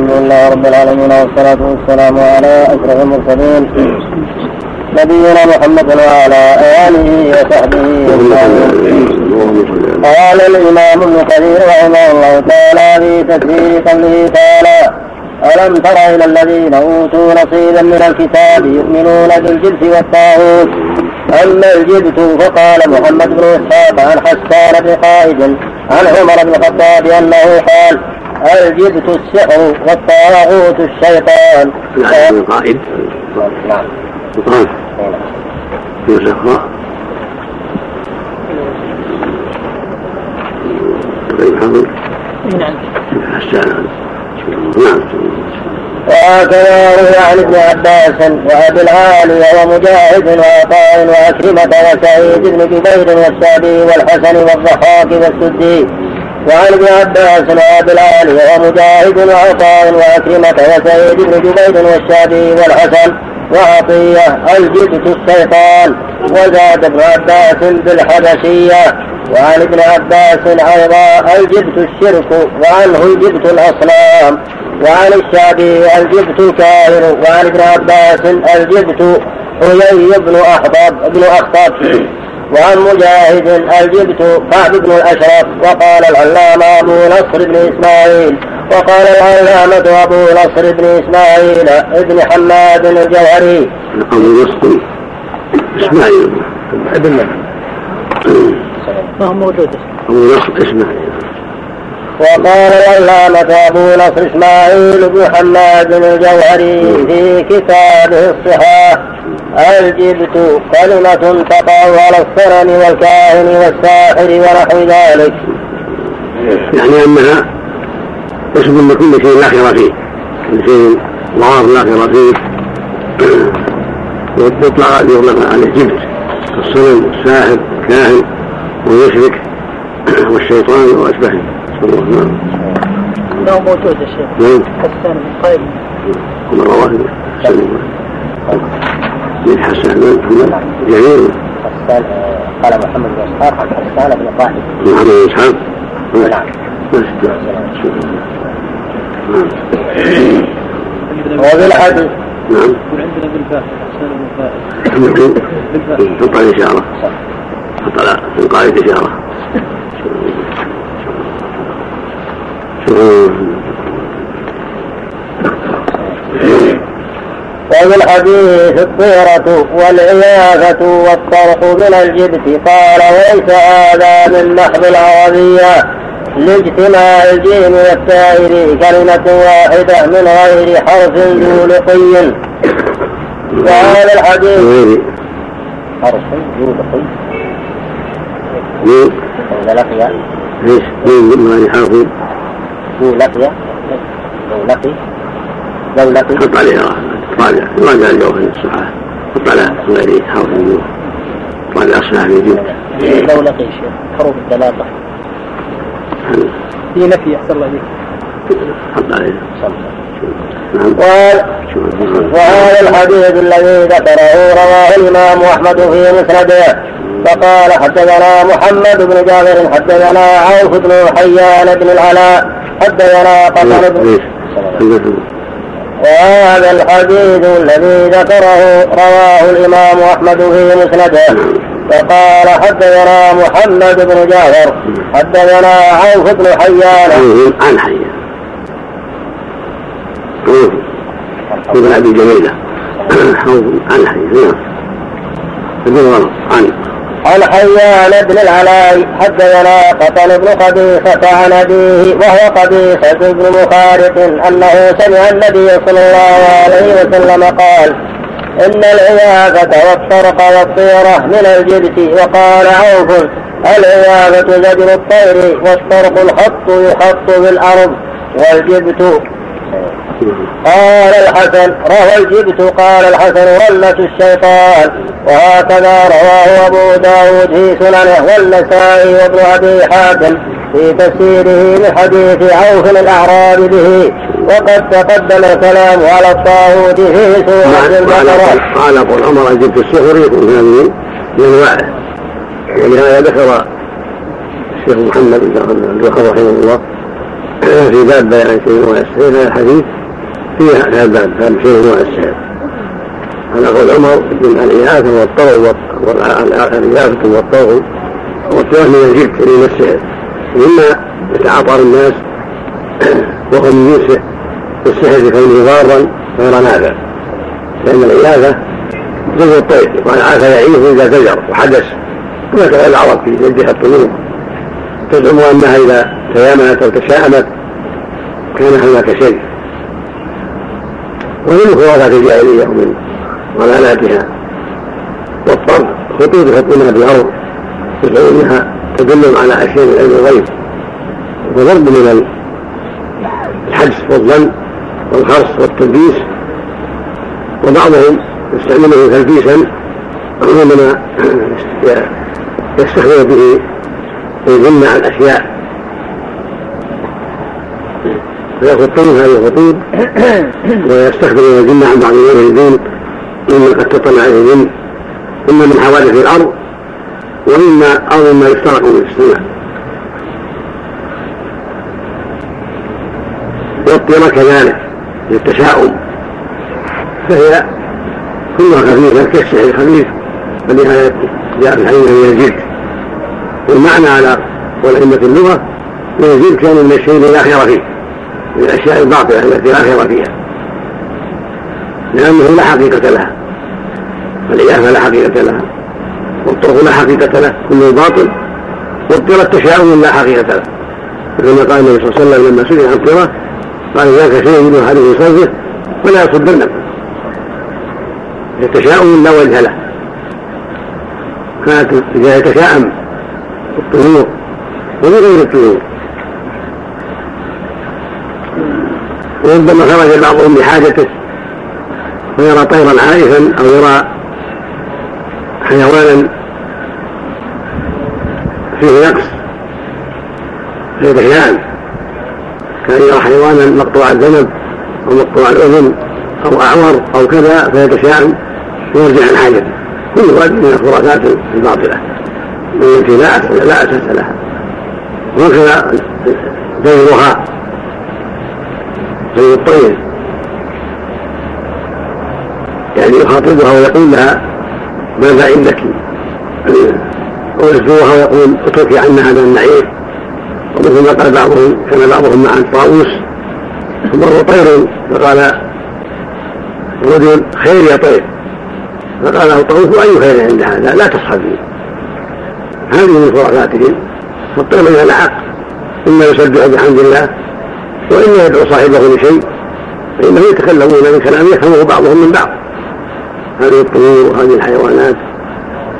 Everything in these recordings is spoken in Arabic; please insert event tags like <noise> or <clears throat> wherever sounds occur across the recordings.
الحمد لله رب العالمين والصلاة والسلام على أشرف المرسلين نبينا محمد وعلى آله وصحبه أجمعين قال الإمام ابن كثير رحمه الله تعالى في تفسير قوله تعالى ألم تر إلى الذين أوتوا نصيبا من الكتاب يؤمنون بالجبت والطاغوت؟ أما الجبت فقال محمد بن إسحاق عن حسان بن قائد عن عمر بن الخطاب أنه قال الجبت السحر والطاغوت الشيطان. نعم قائد. نعم. طيب حاضر. نعم. حسان. نعم. وهكذا روي عن ابن عباس وأبي العالي ومجاهد وعطاء وأكرمة وسعيد بن جبير والسعدي والحسن والضحاك والسدي وعن ابن عباس وابي العالي ومجاهد وعطاء وأكرمة وسعيد بن جبير والسعدي والحسن وعطية الجبت الشيطان وزاد ابن عباس بالحبشية. وعن ابن عباس أيضا الجبت الشرك وعنه الجبت الأصنام. وعن الشعبي الجبت الكاهن. وعن ابن عباس الجبت حيي بن أخطب بن أخطب. وعن مجاهد الجبت كعب بن الأشرف وقال العلامة أبو نصر بن إسماعيل وقال العلامة أبو نصر بن إسماعيل ابن حماد الجوهري. أبو نصر. إسماعيل. ابن ما هو موجود؟ أبو نصر إسماعيل. وقال العلامة أبو نصر إسماعيل بن حماد الجوهري في كتابه الصحاح الجبت كلمة تقع على الصنم والكاهن والساحر ونحو ذلك. يعني أنها من كل شيء لا خير فيه، كل شيء ضار لا خير فيه يطلق يطلق على الجبت الصنم والساحر والكاهن والمشرك والشيطان وأشبهه. الله نعم انه موجود يا شيخ نعم حسان بن قيم من رواه من حسان نعم جميل حسان قال محمد بن اسحاق عن حسان بن قائد محمد بن اسحاق نعم الحديث نعم عندنا ابن فاحش حسان بن فاحش حط على الإشارة حط على القائد إشارة وفي الحديث الطيرة والعياذة والطرق من الجبت قال وليس هذا من محض العربية لاجتماع الجيم والتائر كلمة واحدة من غير حرف ذو لقي. وهذا الحديث حرف ذو لقي. ذو لقي. ليش من غير ذو لقي؟ ذو لقي؟ ذو لقي؟ حط عليها راجع راجع الجوهر الصحاح حط على غير حرف النور راجع الصحاح يجيب. ذو لقي شيخ حروف الدلاله في نفي أحسن الله إليك. حط عليه. نعم. وهذا الحديث الذي ذكره رواه الإمام أحمد في مسنده. فقال حدثنا محمد بن جابر حدثنا عوف بن حيان بن العلاء. حدثنا قتل بن وهذا الحديث الذي ذكره رواه الإمام أحمد في مسنده. وقال حدثنا محمد بن جعفر حدثنا عوف بن حيان. عن حيان. ابن أبي جميله <clears throat> عن حيان. نعم. عن عن حيان بن العلاء حدثنا قتل بن قبيصة عن أبيه وهو قبيصة بن مخارق أنه سمع النبي صلى الله عليه وسلم قال إن العياذة والطرق والطيرة من الجبت وقال عوف العياذة زجر الطير والطرق الخط يخط بالأرض والجبت قال الحسن روى الجبت قال الحسن ولة الشيطان. وهكذا رواه أبو داود في سننه والنسائي وابن أبي حاتم في تفسيره من حديث عوف الأعراب به. وقد تقدم الكلام على الطاغوت في سورة البقرة. قال أبو الأمر جبت السحر يكون هذه من أنواعه ولهذا ذكر الشيخ محمد بن رحمه الله. في باب بيان شيء من السحر هذا الحديث في هذا الباب باب شيء من السحر هذا قول عمر من الإغاثة والطغو والإغاثة والطغو والطغو من الجبت من السحر مما يتعاطى الناس وهو من جنسه السحر كونه ضارا غير نافع. لأن الإغاثة زي الطير عاف يعيش إذا زجر وحدث. كان العرب في جدها الطيور. تزعم أنها إذا تيامنت أو تشاءمت كان هناك شيء. ومن خرافات الجاهلية ومن ضلالاتها. والطرد خطوط يحطونها في الأرض يزعمون أنها تدل على أشياء من علم الغيب. وضرب من الحجز والظن والخرص والتلبيس وبعضهم يستعمله تلبيسا عندما يستخدم به ويجمع الاشياء فيخطون هذه الخطوط ويستخدم ويجمع عن بعض امور الدين مما قد تطلع عليه الجن اما من حوادث الأرض واما أو مما يفترق من السماء. والطيرة كذلك للتشاؤم. فهي كلها خفيفة كالسحر الخفيف ولهذا جاء في الحديث من الجلد والمعنى على والأئمة اللغة من الجلد كان من الشيء لا خير فيه من الأشياء الباطلة التي لا خير فيها. لأنه لا حقيقة لها والعياذ لا حقيقة لها والطرق لا حقيقة له كله باطل والطيرة التشاؤم لا حقيقة له. كما قال النبي صلى الله عليه وسلم لما سئل عن الطيرة قال ذاك شيء يجد احدهم صرفه ولا يصدرن التشاؤم لا وجه له. كانت إذا يتشاءم الطيور. وبغير الطيور؟ وربما خرج بعضهم بحاجته ويرى طيرا عائفا أو يرى حيوانا فيه نقص فيتشاءم كان يرى حيوانا مقطوع الذنب أو مقطوع الأذن أو أعور أو كذا فيتشاءم ويرجع عن حاجته. كل هذه من الخرافات الباطلة. التي لا لا أساس لها؟ وهكذا زيرها زي الطير يعني يخاطبها ويقول لها ماذا عندك؟ ويزورها ويقول اتركي عنا هذا النعيم. ومثل ما قال بعضهم كان بعضهم مع الطاووس فمر طير فقال الرجل خير يا طير. فقال له الطاووس واي خير عند هذا؟ لا تصحبي هذه من خرافاتهم فالطير اذا لحق إما يسبح بحمد الله وإما يدعو صاحبه لشيء فانه يتكلمون من كلام يفهمه بعضهم من بعض. هذه الطيور وهذه الحيوانات.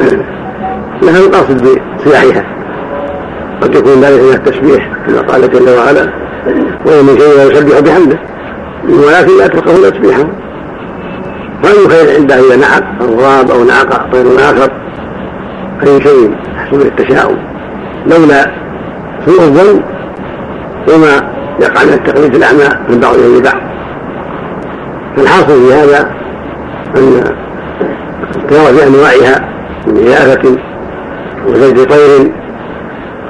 <clears throat> لها القاصد بصياحها قد يكون ذلك من التسبيح كما قال جل وعلا وهو من شيء لا يسبح بحمده ولكن لا تفقهون تسبيحه. فأي خير عنده إذا نعق أو غاب أو نعق طير آخر أي شيء. يحصل التشاؤم. لولا سوء الظن وما يقع من التقليد الأعمى من بعضهم لبعض فالحاصل في هذا أن التيار بأنواعها من إيافة وزيد طير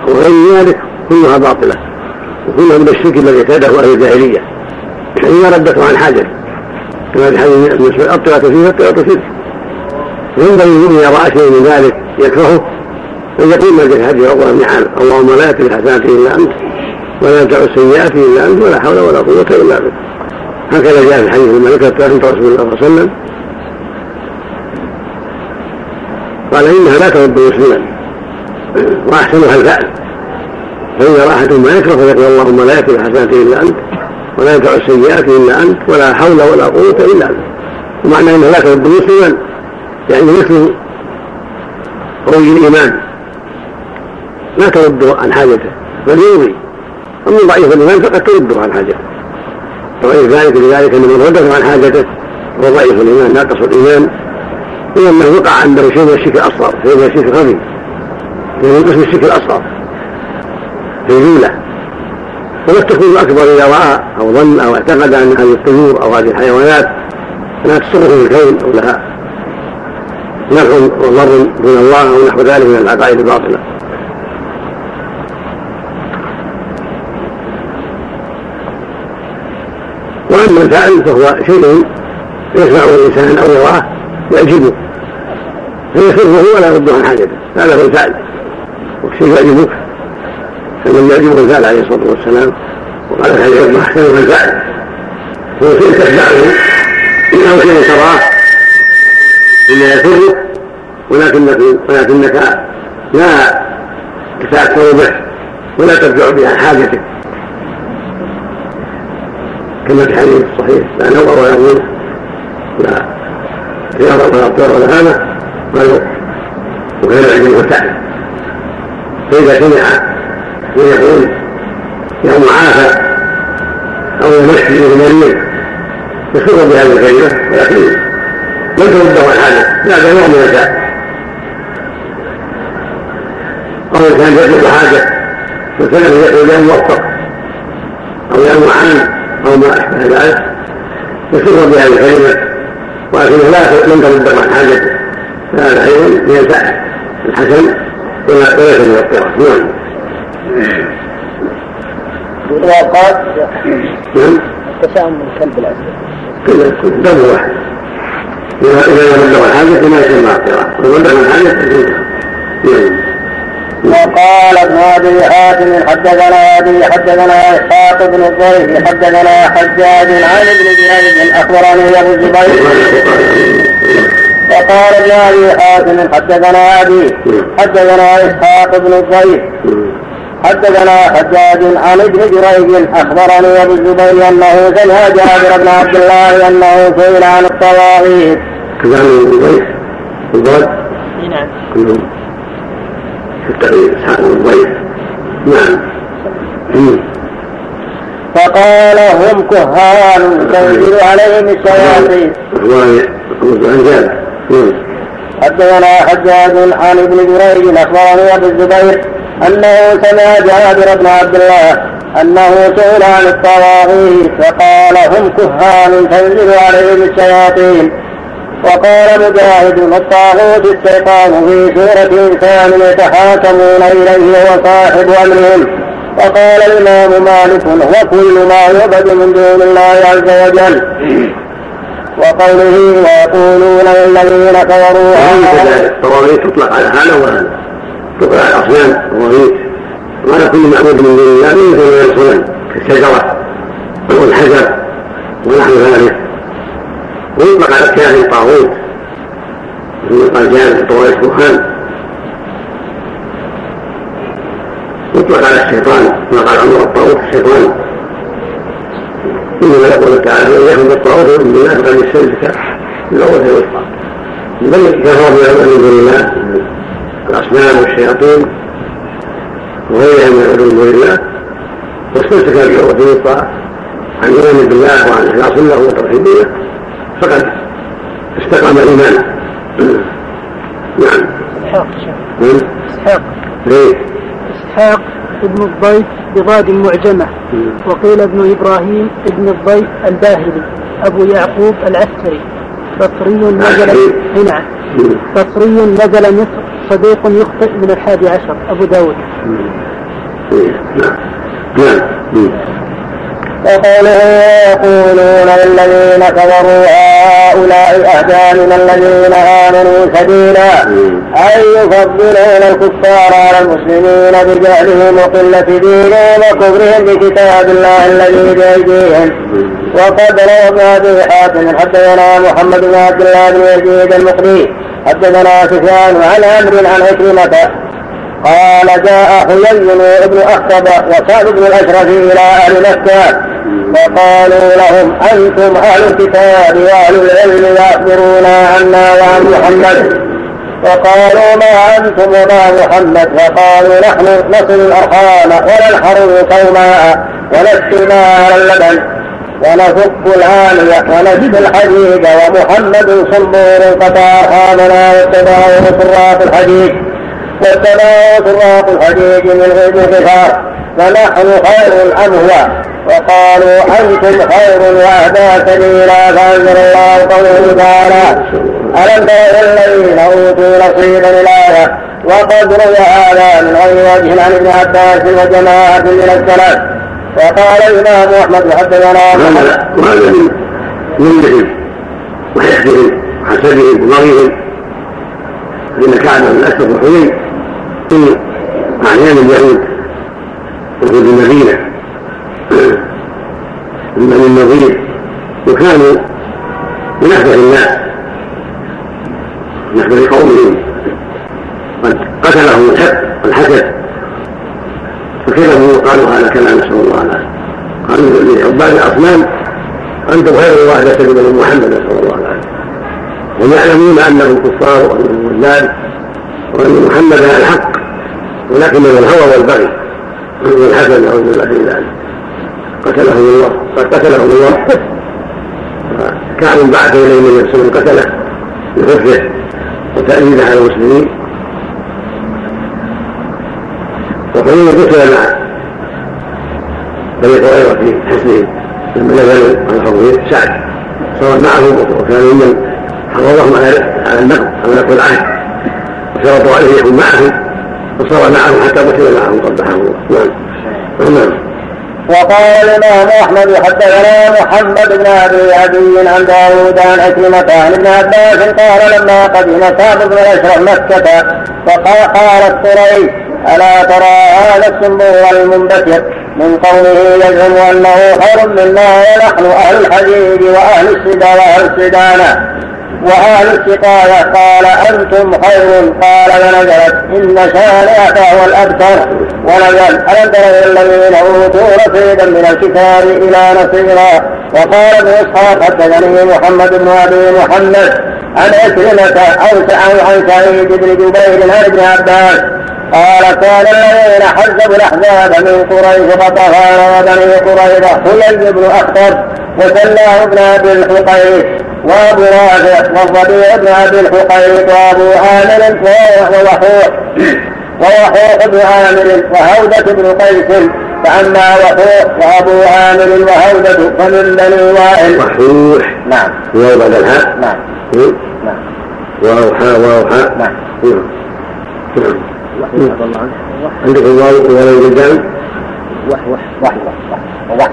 وغير ذلك كلها باطلة وكلها من الشرك الذي اعتاده أهل الجاهلية. إذا ردته عن حاجة كما في حديث ابن مسعود فيه الطلعة شرك وينبغي المؤمن يرى شيء من ذلك يكرهه أن يقول ما جاء هذه أول النعم اللهم لا يأتي الحسنات إلا أنت ولا يدع السيئات إلا أنت ولا حول ولا قوة إلا بك هكذا جاء في حديث الملكة عند رسول الله صلى الله عليه وسلم. قال إنها لا ترد مسلما وأحسنها الفعل. فاذا راحت ما يكره فيقول اللهم لا يكفي الحسنات إلا أنت ولا يدفع السيئات إلا أنت ولا حول ولا قوة إلا انت ومعنى انه لا ترد مسلما. يعني مثل روي الإيمان. لا ترد عن حاجته بل يوضي أما ضعيف الإيمان فقد ترده عن حاجته. وغير ذلك لذلك ان من رده عن حاجته هو ضعيف الإيمان ناقص الإيمان. هو انه وقع عنده شيء من الشرك الأصغر شيء من الشرك الخفي من قسم الشرك الأصغر في الجمله وقد تكون الاكبر إذا راى أو ظن أو اعتقد أن هذه الطيور أو هذه الحيوانات انها تصرف في الكون أو لها. نفع وضر دون الله أو نحو ذلك من العقائد الباطلة. وأما الفاعل فهو شيء يسمعه الإنسان أو يراه يعجبه. فيسره ولا يرد عن حاجته. هذا هو الفعل والشيء يعجبك فمن يعجبه الفعل عليه الصلاة والسلام. وقال الحديث احسن الفعل هو شيء تتبعه إنه شيء تراه إلا يسرك ولكنك ولكنك لا تتأثر به ولا ترجع به عن حاجتك. كما في الحديث الصحيح لا نظر ولا غنى لا خيار ولا اضطر ولا هذا قالوا وغير العلم والتعليم فإذا سمع ويقول يا معافى أو يمشي به مريض يسر بهذه الكلمة ولكن لم ترده الحاجة. لا نوع من الشاء أو كان يطلب حاجة وكان يقول يا موفق أو يا معان أو ما أشبه ذلك يسر بهذه الكلمة. ولكنه لا لم ترد عن حاجته فهذا أيضا من الحسن وليس من القراءة نعم. وقال نعم. التساؤل من الكلب الأسود كله دم واحد. إذا لم يبلغ الحاجة فما يسمى القراءة ومن بلغ الحاجة نعم وقال ابن أبي حاتم حدثنا أبي حدثنا إسحاق بن الضيف حدثنا حجاج عن ابن جريج اخبرني أبو الزبير. وقال ابن ابي حاتم حدثنا أبي حدثنا إسحاق بن الضيف حدثنا حجاج عن ابن جريج أخبرني أبو الزبير أنه سمع جابر بن عبد الله أنه سئل عن الطواغيت. كذلك الضيف الضاد نعم. الضيف نعم. فقال هم كهان تنزل عليهم الشياطين. حدثنا حجاج عن ابن جريج أخبرني أبو الزبير أنه سمع جابر بن عبد الله أنه سئل عن الطواغيت فقال هم كهان تنزل عليهم الشياطين. وقال مجاهد الطاغوت الشيطان في سورة إنسان يتحاكمون إليه وصاحب أمرهم. وقال الإمام مالك هو كل ما يعبد من دون الله عز وجل. وقوله ويقولون للذين كفروا الطواغيت تطلق على هذا وهذا. تطلق على الأصنام الطواغيت وعلى كل معبود من دون الله من دون الصنم كالشجرة والحجر ونحو ذلك. ويطلق على الكافر طاغوت مثل قال جابر طوائف كهان يطلق على الشيطان. كما قال عمر الطاغوت الشيطان. إنما يقول تعالى من يحمد الطاغوت ومن الله فقد يستمسك بالعروه الوثقى. بل كفر من دون الله. الأصنام والشياطين وغيرها من علوم دون الله واستمسك بالعروه الوثقى عن إيمان بالله وعن إخلاص له وتوحيده. فقد استقام ايمانه <clears throat> نعم. إسحاق نعم. إسحاق. ليه؟ إسحاق ابن الضيف بضاد معجمه وقيل ابن إبراهيم ابن الضيف الباهلي أبو يعقوب العسكري. بصري نزل نعم بصري نزل مصر. صديق يخطئ من الحادي عشر. أبو داود. نعم. نعم. وقوله يقولون للذين كفروا هؤلاء أهدى من الذين آمنوا سبيلا أي يفضلون الكفار على المسلمين بجهلهم وقلة دينهم وكفرهم بكتاب الله الذي بأيديهم. وقد روى أبي حاتم حدثنا محمد بن عبد الله بن يزيد المقري حدثنا سفيان عن عمرو عن عكرمة قال جاء حيي بن أخطب وسعد بن الأشرف إلى أهل مكة. وقالوا لهم أنتم أهل الكتاب وأهل العلم يأخبرونا عنا وعن محمد. وقالوا ما أنتم وما محمد؟ فقالوا نحن نصل الأرحام وننحر القوماء ونسقي على اللبن ونفك العالية ونجد الحديد ومحمد صبور قطع أرحامنا واتبعوا سراق الحديد. واتبعوا سراق الحديد من غير كفار فنحن خير أم هو وقالوا أنتم خير وأهدى سبيلا فأنزل الله قوله تعالى ألم تر الذين أوتوا نصيبا الآية وقد روي هذا من غير وجه عن ابن عباس وجماعة من السلف. وقال الإمام أحمد حدثنا وهذا من منهم وحقدهم وحسدهم وبغيهم فإن كعب بن الأسود وحنين في أعيان اليهود وفي المدينة. من بني النظير وكانوا من أحدث الناس من أحدث قومهم قد قتلهم الحق والحسد فكذبوا وقالوا هذا كلام نسأل الله العافية قالوا لعباد الأصنام. أنتم خير الله لسلم من محمد نسأل الله العافية هم يعلمون أنهم كفار وأنهم ضلال وأن محمدا الحق. ولكن من الهوى والبغي. والحسد نعوذ بالله من ذلك. قتلهم الله. قد قتلهم الله. كعب بعث إليه من يرسل قتله. بحفظه وتأييده على المسلمين. وحين قتل مع بني قريظة في حسنهم لما نزلوا عن حضور سعد. صار معهم وكان ممن حرضهم على النقد على نقد العهد. وشرطوا عليه يكون معهم وصار معهم حتى قتل معهم قبحه الله نعم. نعم. وقال الإمام أحمد حدثنا محمد بن أبي عدي عن داوود عن عكرمة عن ابن عباس قال لما قدم سعد بن الأشرف مكة فقال قالت قريش ألا ترى هذا السنبور المنبشر من قومه يزعم أنه خير منا ونحن أهل الحديد وأهل السدى وأهل السدانة وأهل السقاية قال أنتم خير قال ونزلت إن شانئك هو الأبتر. ونزل ألم تروا الذين أوتوا رصيدا من الكتاب إلى نصيرا؟ وقال ابن إسحاق حدثني محمد بن أبي محمد عن عكرمة أو عن سعيد بن جبير عن ابن عباس. قال كان الذين حزبوا الأحزاب من قريش فطهر وبني قريظة حيي بن أخطر وسلاه بن أبي الحقيق وابو رافع والربيع بن ابي الحقيق وابو عامر ووحوح ووحوح بن عامر وهودة بن قيس. فأما وحوح وأبو عامر وهودة فمن بني وائل وحوح نعم. واو بعد نعم. نعم. واوحى واوحى نعم. نعم عندك الواو ولو قدام وح وح وح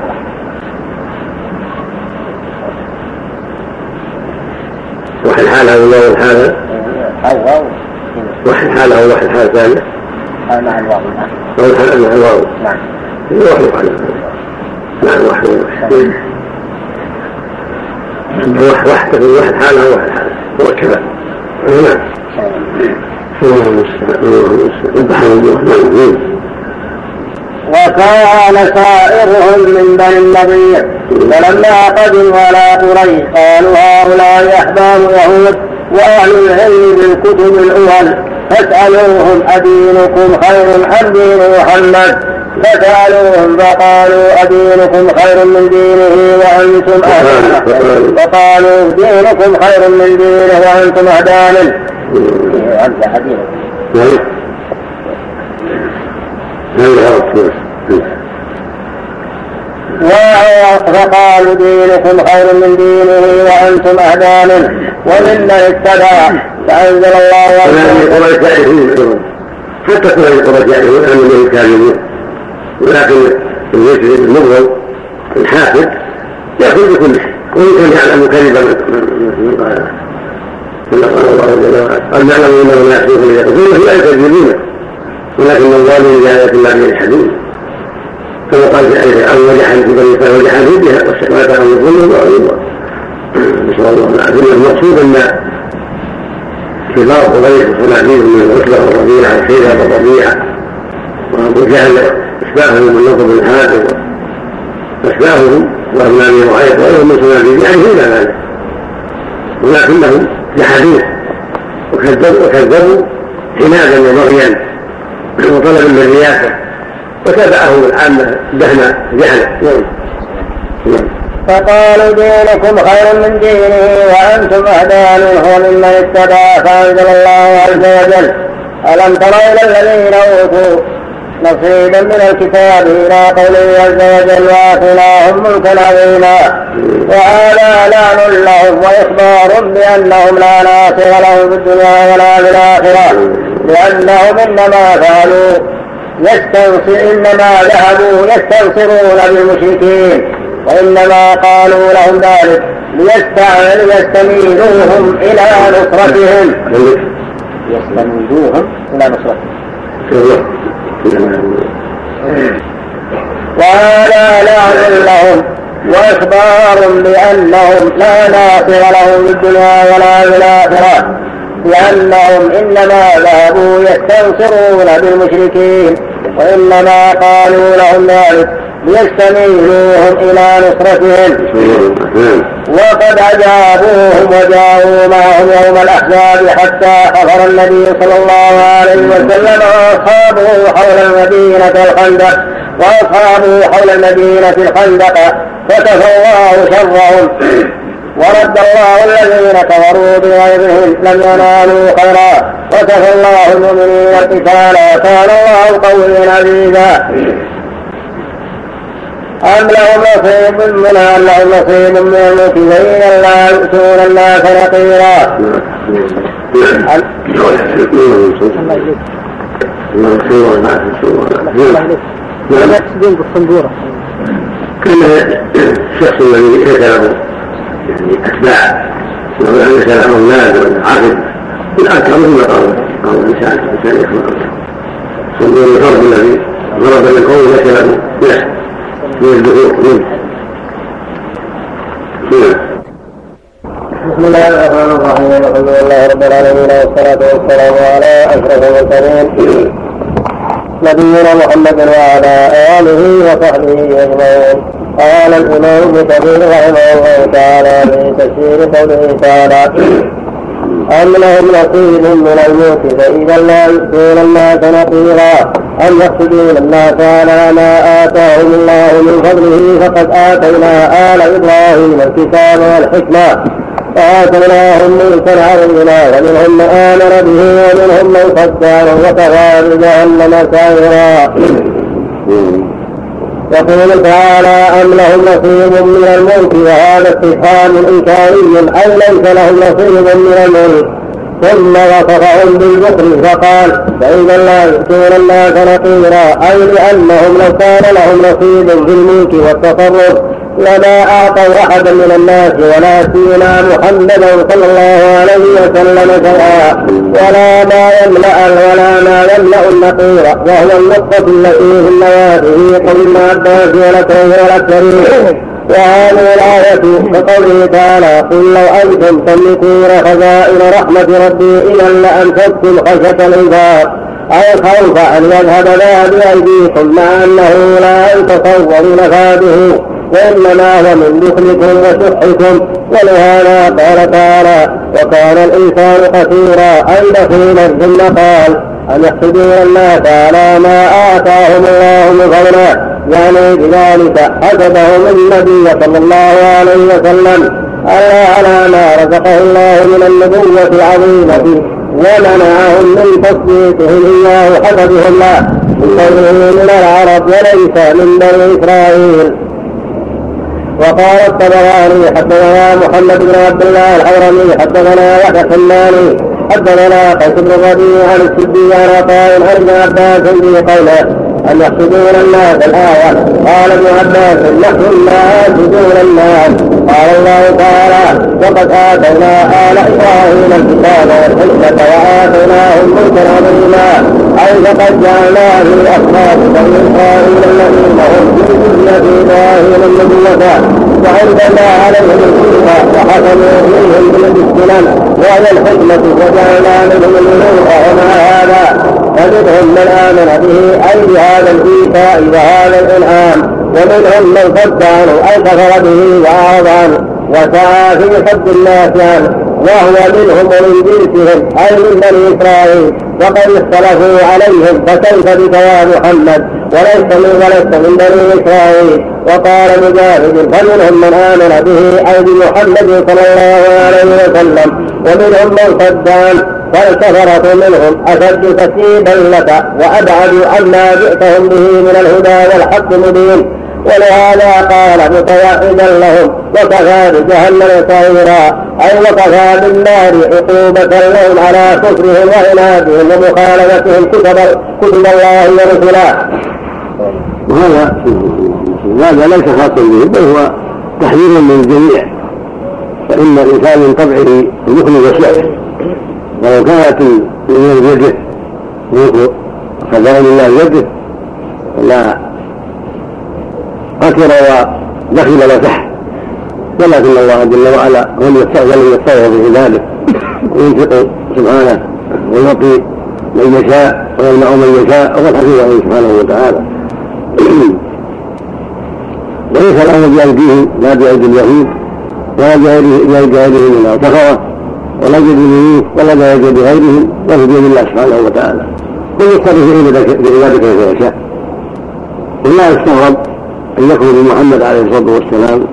وح وح وحي حال هذا الواو الحالة الواو. وحي حال أو وحي الحال الثانية مع الواو. نعم مع الواو. نعم وحي حال نعم وحي وحي الحال أو وحي الحال هو كذا. نعم. اللهم المستعان نعم وكان سائرهم من بني النضير فلما قدموا على قريش قالوا هؤلاء أحبار يهود وأهل العلم بالكتب الأول. فاسالوهم أدينكم خير أم دين محمد؟ فسألوهم فقالوا أدينكم خير من دينه وأنتم أهل فقالوا دينكم خير من دينه وأنتم أهدى منه. انت حديث. فقالوا دينكم خير من دينه وأنتم اهدى منه وممن اتبع فأنزل الله حتى كل قريش يعرفون ان الله كاذبون ولكن المسلم المبغض الحاسد يأخذ بكل شيء. وإن كان يعلم كذبا من قال الله جل وعلا قد نعلم أنه لا يحسنكم يقولون لا يكذبونه ولكن الظالم بآيات الله يجحدون كما قال في وجحد في بني إسرائيل وجحدوا بها واستكبرت عن ظلم وعلوا نسأل الله العافية المقصود أن كبار قريش وصناديد من العتبة والربيعة وشيبة والربيعة وأبو جهل أشباههم من نصر بن حاتم وأشباههم وأبناء معيط وغيرهم من صناديد يعرفون ذلك ولكنهم جحدوه وكذبوا وكذبوا عنادا وبغيا. وطلب للرياسة وتابعهم العامة دهنا جهلا نعم. فقالوا دينكم خير من دينه وأنتم أهدى منه ممن اتبع فأنزل الله عز وجل. ألم تر إلى الذين أوتوا نصيبا من الكتاب إلى قوله عز وجل وآتيناهم ملكا عظيما وهذا لعن لهم وإخبار بأنهم لا ناصر لهم في الدنيا ولا في الآخرة لأنهم إنما فعلوا يستنصر إنما ذهبوا يستنصرون بالمشركين وإنما قالوا لهم ذلك ليستميلوهم إلى نصرتهم. يستميلوهم إلى نصرتهم. وهذا لعن لهم وإخبار بأنهم لا ناصر لهم في الدنيا ولا في الآخرة. لأنهم إنما ذهبوا يستنصرون بالمشركين وإنما قالوا لهم ذلك ليستميلوهم إلى نصرتهم. وقد أجابوهم وجاءوا معهم يوم الأحزاب حتى حضر النبي صلى الله عليه وسلم وأصحابه حول المدينة الخندق وأصحابه حول المدينة الخندق فكفى الله شرهم. ورد الله الذين كفروا بغيرهم لم ينالوا خيرا. وكفى الله المؤمنين القتال وكان الله قويا عزيزا. أم لهم نصيب من أم لهم نصيب من الملك فإن لا يؤتون الناس نقيرا. يقصدون بالصنبورة كان الشخص الذي ذكره يعني أتباع. وهو أن يسأل أولاد ولا عقد من أكثر مما قال قال الإنسان الإنسان يخلق صندوق الفرد الذي ضرب للقوم ذكره له. من الدخول منه بسم الله الرحمن الرحيم. الحمد لله رب العالمين والصلاة والسلام على أشرف المرسلين. نبينا محمد وعلى آله وصحبه أجمعين. قال الإمام ابن كثير رحمه الله تعالى في تفسير قوله تعالى أم لهم نصيب من الموت فإذا لا يؤتون الناس نقيرا أم يحسدون الناس على ما آتاهم الله من فضله فقد آتينا آل إبراهيم الكتاب والحكمة وآتيناهم ملكا عظيما ومنهم من آمن به ومنهم من عنه وكفى بجهنم سعيرا. يقول تعالى أم لهم نصيب من الملك وهذا استفهام إنكاري أي ليس لهم نصيب من الملك ثم وصفهم بالبخل فقال فإذا لا يؤتون الناس نقيرا أي لأنهم لو كان لهم نصيب في الملك والتصرف لما أعطوا أحدا من الناس ولا سيما محمدا صلى الله عليه وسلم شيئا ولا ما يملأ ولا ما يملأ النقير وهو النقطة التي في النواه في قول ابن عباس ولكم والأكثرين وهذه الآية كقوله تعالى قل لو أنتم تملكون خزائن رحمة ربي إذا لأنفقتم خشية الإنفاق أي خوف أن يذهب ذا بأيديكم مع أنه لا يتصور نفاذه وإنما هو من بخلكم وشحكم ولهذا قال تعالى وكان الإنسان قصيرا أي بخيلا ثم قال أن يحسدون الناس على ما آتاهم الله من فضله يعني بذلك حسبهم النبي صلى الله عليه وسلم على على ما رزقه الله من النبوة العظيمة ومنعهم من تصديقهم إياه حسبه الله من قوله من العرب وليس من بني إسرائيل. وقال الطبراني حدثنا محمد بن عبد الله الحورمي حدثنا يحيى الحماني حدثنا قيس بن ربيع عن السدي عن عطاء عن ابن عباس في قوله أن يحسدون الناس الآية. قال ابن عباس نحن لا يحسدون الناس قال الله تعالى وقد آتينا آل إبراهيم الكتاب والحكمة وآتيناهم ملكا عظيما أي فقد جعلنا في أصحاب بني إسرائيل الذين هم في ذرية إبراهيم النبوة. وأنزلنا عليهم الكتاب وحكموا فيهم بالسنن وهي الحكمة وجعلنا منهم الملوك ومع هذا. فمنهم من آمن به أي بهذا الإيتاء وهذا الإنعام. ومنهم من صد عنه أي كفر به وأعرض عنه وسعى في حب الناس. عنه وهو منهم ومن جنسهم أي من بني إسرائيل. وقد اختلفوا عليهم فكيف بك يا محمد؟ وليس من ولست من بني إسرائيل. وقال مجاهد فمنهم من آمن به أي بمحمد صلى الله عليه وسلم. ومنهم من صد عنه فالكفرة منهم. أشد تكذيبا لك وأبعد عما جئتهم به من الهدى والحق مبين ولهذا قال متوحدا لهم وكفى بجهنم سعيرا أي وكفى بالنار عقوبة لهم على كفرهم وعنادهم ومخالفتهم كتب كتب الله ورسله. وهذا هذا ليس خاصا به بل هو تحذير من الجميع فإن الإنسان من طبعه يخلق الشر ولو كانت من يده ملك خزائن الله يده لا قتل ودخل وسح ولكن الله جل وعلا هو الذي يستغفر في عباده وينفق سبحانه ويعطي من يشاء ويمنع من يشاء وهو عليه سبحانه وتعالى. <clears throat> وليس الامر بايديهم لا بأيدي اليهود ولا بغيرهم من الكفره ولا بيد اليمين ولا بيد غيرهم وفي بيد الله سبحانه وتعالى. كل يتصرف بعباده كيف يشاء. ولا يستغرب أن يكفر بمحمد عليه الصلاة والسلام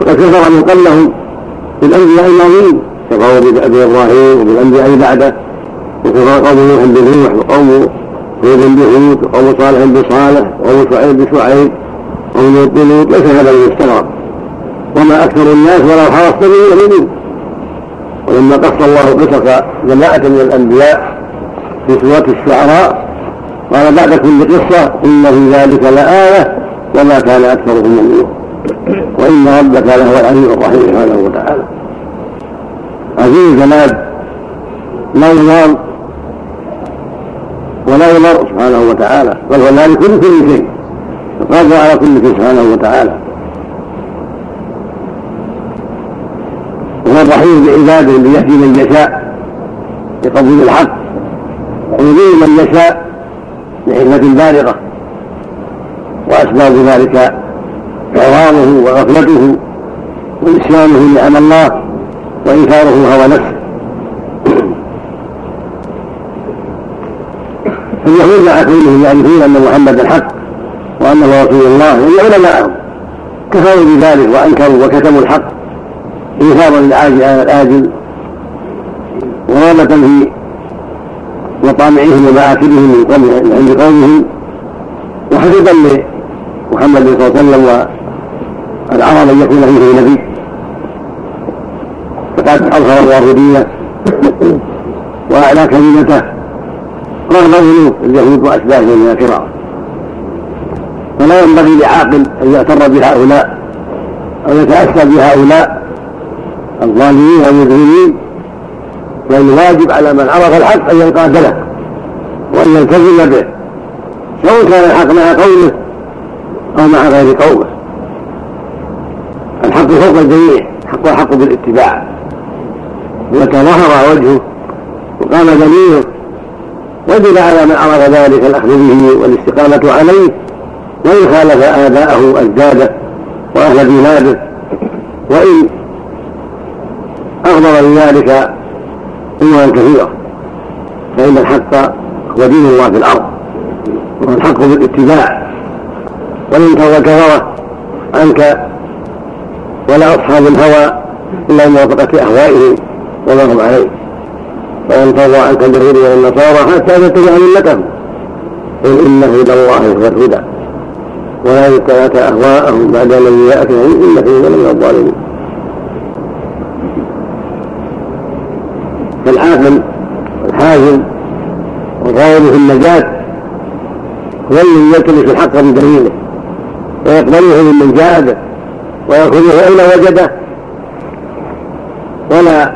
فقد كفر من قبلهم بالأنبياء الماضيين كفروا بأبي إبراهيم وبالأنبياء بعده وكفر قوم نوح بنوح وقوم هود بهود وقوم صالح بصالح وقوم شعيب بشعيب وقوم لوط بلوط ليس هذا من يستغرب وما أكثر الناس ولو حرصت به ولما قص الله قصص جماعة من الأنبياء في سورة الشعراء قال بعد كل قصة ان في ذلك لآية وما كان اكثرهم مؤمنين وإن ربك لهو العليم الرحيم سبحانه وتعالى. عزيز الجلال لا يضار ولا يضر سبحانه وتعالى. بل هو مالك كل كل شيء. قادر على كل شيء سبحانه وتعالى. وهو الرحيم بعباده ليهدي من يشاء. لقبول الحق. ويضل من يشاء. لحكمة بالغة وأسباب ذلك إعراضه وغفلته ونسيانه نعم الله وإنكاره هوى نفسه. فاليهود مع كونهم يعرفون أن محمدا حق وأنه رسول الله. وعلماءهم كفروا بذلك وأنكروا وكتموا الحق إيثارا للعاجل على الآجل ورغبة في وطامعهم ومآكلهم من عند قومهم وحسبا لمحمد صلى الله عليه وسلم والعرب أن يكون فيه نبي. فقد أظهر الله دينه وأعلى كلمته. رغم ذنوب اليهود واشباههم من الكرام فلا ينبغي لعاقل أن يغتر بهؤلاء أو يتأسى بهؤلاء الظالمين والمجرمين بل الواجب على من عرف الحق أن ينقاد له وأن يلتزم به. سواء كان الحق مع قومه أو مع غير قومه الحق فوق الجميع الحق الحق بالاتباع. ومتى ظهر وجهه وقام دليله وجب على من عرف ذلك الأخذ به والاستقامة عليه وإن خالف آباءه أجداده وأهل بلاده. وإن اغضب بذلك امورا كثيرة فإن الحق هو دين الله في الأرض وهو الحق بالاتباع. ولن ترضى كفره عنك ولا أصحاب الهوى إلا موافقه اهوائهم وما هم عليه. ولن ترضى عنك اليهود ولا النصارى حتى تتبع ملتهم. قل ان هدى الله هو الهدى. ولا يتبعك أهواءهم بعد الذي انك اذا من الظالمين. الحاكم والغاية في النجاة هو الذي يلتمس الحق بدليله ويقبله ممن جاء به ويأخذه أين وجده. ولا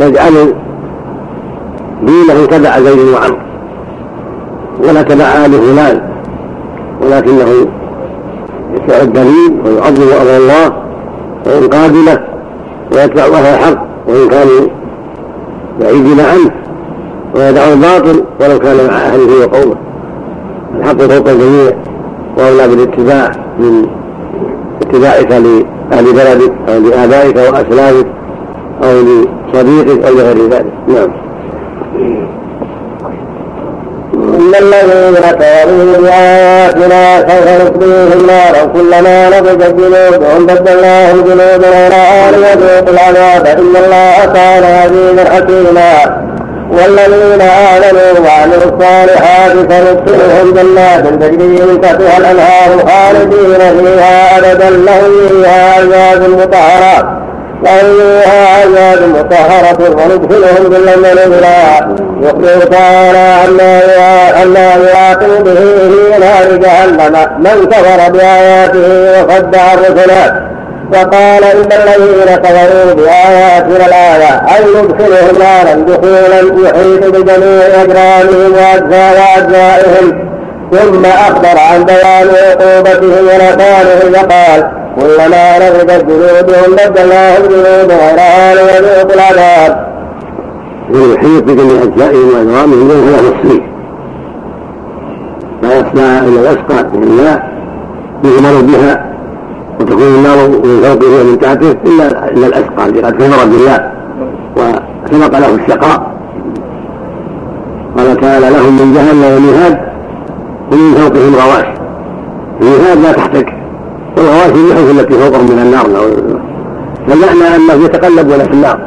يجعل دينه تبع زيد وعمر ولا تبع آل فلان ولكنه يتبع الدليل ويعظم أمر الله وينقاد له ويتبع أهل الحق وإن كانوا بعيدين عنه ويدعو الباطل ولو كان مع أهله وقومه. الحق فوق الجميع. وأولى بالاتباع من اتباعك لأهل بلدك أو لآبائك وأسلافك أو لصديقك أو لغير ذلك. نعم. إن الذين كفروا بآياتنا سوف نصليهم نارا كلما نضجت جنودهم بدلناهم جنودا غيرها ليذوقوا العذاب. إن الله كان عزيزا حكيما. والذين آمنوا وعملوا الصالحات سندخلهم جنات تجري من تحتها الأنهار خالدين فيها أبدا. لهم فيها أزواج مطهرات لهم فيها أزواج مطهرة. وندخلهم ظلا ونزلا يخبر تعالى عما يعاقب به في نار جهنم من كفر بآياته وصدع الرسلات وقال إن الذين كفروا بآياتنا الآية أي ندخلهم نارا دخولا يحيط بجميع أجرامهم وأجزائهم ثم أخبر عن بيان عقوبتهم ونكالهم فقال كلما نضجت جلودهم بدلناهم جلود غيرها ليذوقوا العذاب. ويحيط بجميع أجزائهم وأجرامهم ثلاث سنين لا يصنع إلا الأسقى من الماء يغمر بها وتكون النار من فوقه ومن تحته الا إلا الاشقى الذي قد كفر بالله وسبق له الشقاء. قال تعالى لهم من جهنم مهاد ومن فوقهم غواش. المهاد لا تحتك. والغواش النحوس التي فوقهم من النار. فالمعنى أنه يتقلبون في النار.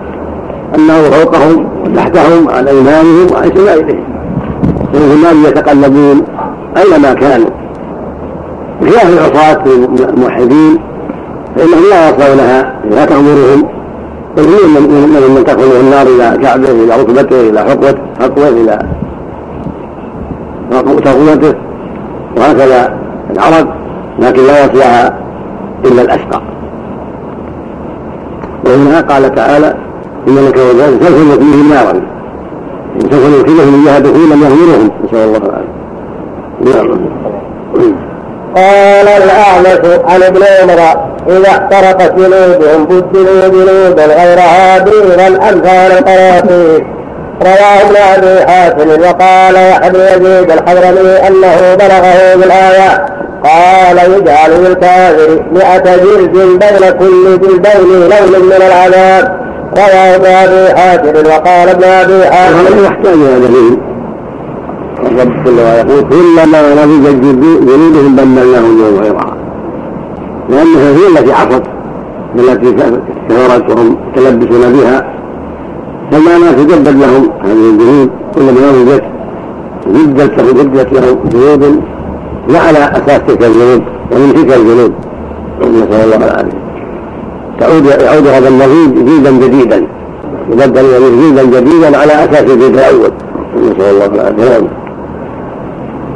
أنه فوقهم وتحتهم عن إيمانهم وعن شمائلهم. وفي النار يتقلبون أينما كانوا. بخلاف العصاة الموحدين فإنهم لا يصلونها لا تأمرهم. يرمون من من من تدخله النار إلى كعبة إلى ركبته إلى حقوته حقوة إلى تقوته وهكذا العرب لكن لا يصلها إلا الأشقى. وهنا قال تعالى إن لك وجهك سوف نكلهم نارا. سوف ندخلهم إياها دخولا يغمرهم نسأل الله العافية. نعم. قال الأعمش عن ابن عمر إذا احترقت جنودهم بدلوا جنودا غيرها دينا أمثال القراطيس رواه ابن أبي حاتم وقال يحيى يزيد الحضرمي أنه بلغه بالآية قال يجعل للكافر مئة جلد بين كل جلدين لون من العذاب. رواه ابن أبي حاتم وقال ابن أبي حاتم يحتاج دليل. الرب جل وعلا يقول كلما نضجت جلودهم بدلناهم يوم غيرها لأنها هي التي عصت التي كفرت وهم يتلبسون بها فالمعنى تجدد لهم هذه الجنود كلما نضجت جدت له جدت لهم جنود لا على أساس تلك الجنود ومن تلك الجنود نسأل الله العافية. تعود يعود هذا النضيج جيدا جديدا. يبدل جيدا جديدا على أساس الجيد الأول. نسأل الله العافية.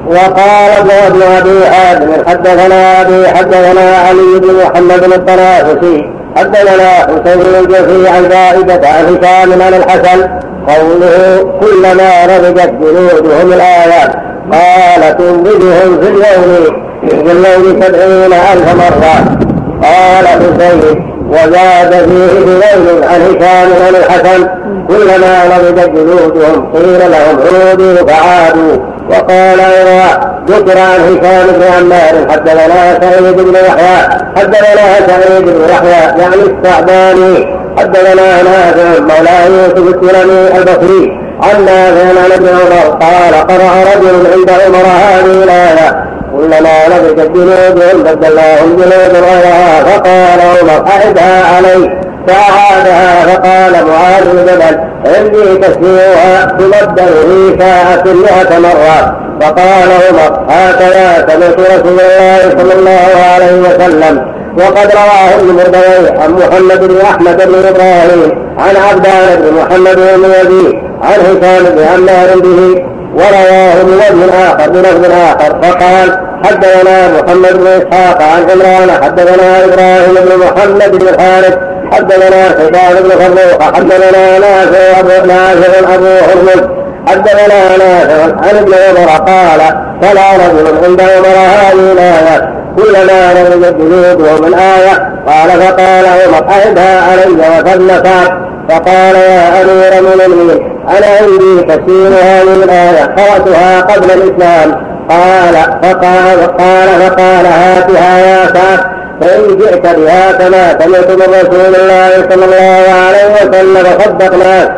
وقال ابن أبي حاتم حدثنا أبي حدثنا علي بن محمد الطرافسي حدثنا حسين الجوفي عن زائدة عن هشام عن الحسن قوله كلما نضجت جلودهم الآيات قال تنضجهم في اليوم في اليوم سبعين ألف مرة. قال حسين وزاد فيه بليل عن هشام عن الحسن. كلما نضجت جلودهم قيل لهم عودوا فعادوا. وقال أيضا ذكر عن هشام بن عمار حدثنا سعيد بن يحيى. حدثنا سعيد بن يحيى يعني الثعباني حدثنا نافع مولى يوسف السلمي البصري. عن نافع عن ابن عمر قال قرأ رجل عند عمر هذه الآية. كلما لبست جنودهم بدلناهم جنود غيرها فقال عمر أعدها علي. فأعادها فقال معاذ بن جبل عندي تسميعها تبدل في ساعة مئة مرة. فقال عمر هكذا سمعت رسول الله صلى الله عليه وسلم. وقد رواه ابن مردوي عن محمد بن أحمد بن إبراهيم عن عبدان بن محمد بن يزيد عن هشام بن عمار به ورواه بوجه آخر بلفظ آخر. فقال حدثنا محمد بن إسحاق عن عمران حدثنا إبراهيم بن محمد بن الحارث حدثنا حسان بن فروخ حدثنا نافع نافع أبو هرمز حدثنا نافع عن ابن عمر قال فلا رجل عند عمر هذه الآية كلما نضجت جلودهم الآية. قال فقال عمر أهدها علي وثلثات فقال يا أمير المؤمنين أنا عندي تفسير هذه الآية قرأتها قبل الإسلام. قال فقال قال فقال هاتها يا سعد فإن جئت بها كما سمعت من رسول الله صلى الله عليه وسلم صدقناك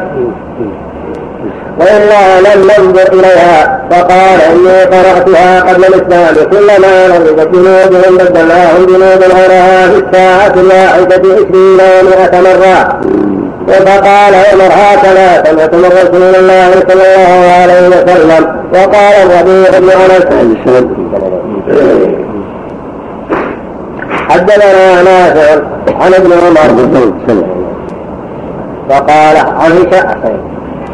وإلا لم ننظر إليها. فقال إني قرأتها قبل الإسلام. كلما نضجت جنودهم بدلناهم جنودا غيرها في الساعة الواحدة عشرين ومائة مرة. فقال عمر هكذا سمعت رسول الله صلى الله عليه وسلم وقال الربيع بن أنس. حدثنا نافع عن ابن عمر. فقال عن هشام.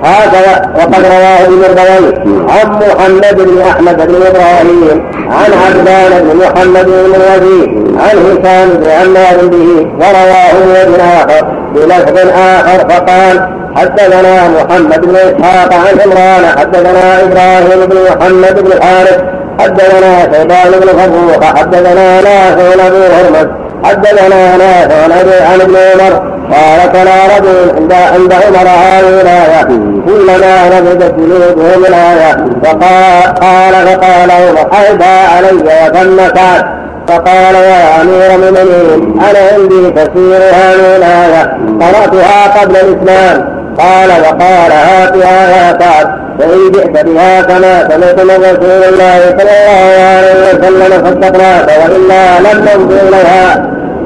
هكذا وقد رواه ابن البوي عن محمد بن أحمد بن إبراهيم عن عبدان بن محمد بن الوزير عن هشام بن عمار به ورواه ابن آخر بلفظ آخر فقال حدثنا محمد بن إسحاق عن عمران حدثنا إبراهيم بن محمد بن الحارث حدثنا شيبان بن فروخ حدثنا نافع ابو هرمز حدثنا نافع عن ابن عمر قال تلا رجل عند عند عمر هذه الآية كلما نبذت جلودهم الآية. فقال قال فقال عمر أهدى علي وثم سعد فقال يا أمير المؤمنين أنا عندي تفسير هذه الآية. قرأتها قبل الإسلام. قال وقال هاتها يا سعد فإن جئت بها كما سمعت من رسول الله صلى الله عليه وسلم صدقناك وإلا لم ننظر إليها.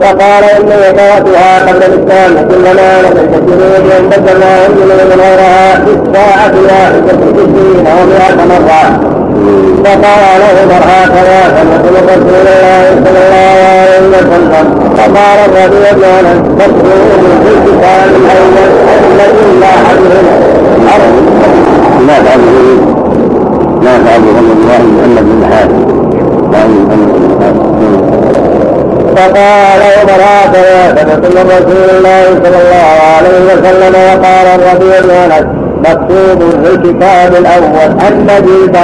وقال إني قرأتها قبل الإسلام كلما نزلت الجنود أن بدلنا من غيرها في الساعة واحدة ستين أو مئة مرة. فقال عمر هكذا من رسول الله صلى الله عليه وسلم. فقال الربيع بن انس مكتوب في الكتاب الأول الذي لا حدهم لا تعبد لا تعبد الله محمد بن حاتم فقال عمر سمعت من رسول الله صلى الله عليه وسلم وقال الربيع بن انس مكتوب في الكتاب الأول أن جلد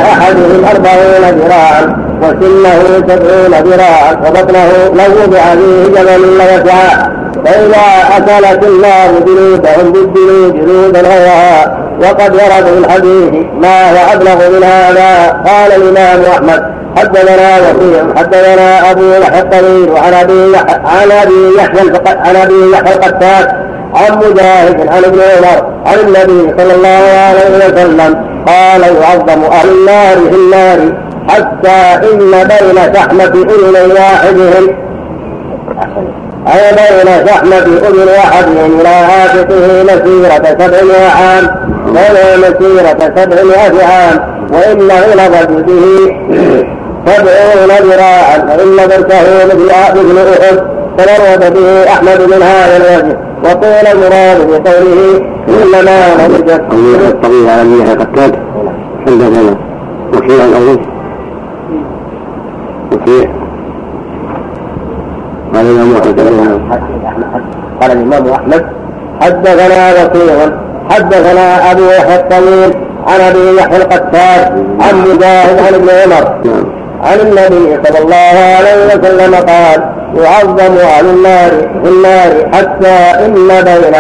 أربعون ذراعا وسنه سبعون ذراعا وبطنه لو وضع فيه جبل لوسعا فإذا أكلت النار جلودهم بالجلود جلودا غيرها وقد ورد في الحديث ما هو أبلغ من هذا. قال الإمام أحمد حدثنا وكيع حدثنا أبو يحيى الطويل وعن أبي عن أبي يحيى عن أبي يحيى القتال عن مجاهد عن ابن عمر عن النبي صلى الله عليه وسلم قال يعظم أهل النار في النار حتى إن بين شحمة اذن واحدهم أي بين شحمة أذن واحدهم إلى عاتقه مسيرة سبعمائة عام ولا مسيرة سبعمائة عام. وإن غلظت به سبعون ذراعا فإن درسه مثل مثل أحد. تمرد به أحمد من هذا الوجه. وقيل المراد بقوله إنما نضجت الطبيب على المياه قتاد حدثنا وكيع الأول. قال الإمام أحمد قال الإمام أحمد حدثنا وكيع حدثنا أبو يحيى الطويل عن أبي يحيى القتاد عن مجاهد عن ابن عمر. نعم. عن النبي صلى الله عليه وسلم قال يعظم أهل النار في النار حتى إن بين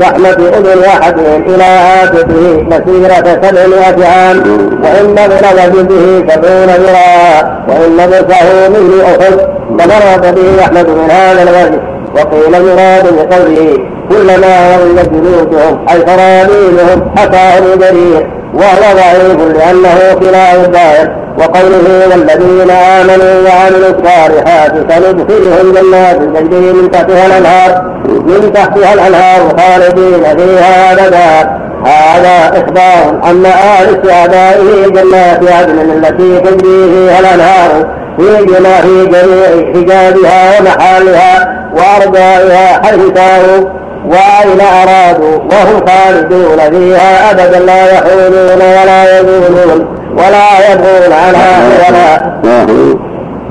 شحمة أذن واحدهم إلى عاتقه مسيرة سبعمائة عام وإن بلغ به سبعون ذراعا وإن بصه مثل أحد فمرض به أحمد من هذا الوجه. وقيل يراد بقوله كلما ولت جلودهم أي سرابيلهم حكاه جرير وهو ضعيف لأنه خلاف الظاهر وقوله والذين آمنوا وعملوا الصالحات سندخلهم جنات تجري من تحتها الأنهار من تحتها الأنهار خالدين فيها أبدا. هذا إخبار أن آل استعدائه جنات عدن التي تجري فيها الأنهار في في جميع حجابها ومحالها وأرجائها حيث كانوا. وأين أرادوا وهم خالدون فيها أبدا لا يحولون ولا يزولون ولا يبغون عنها ولا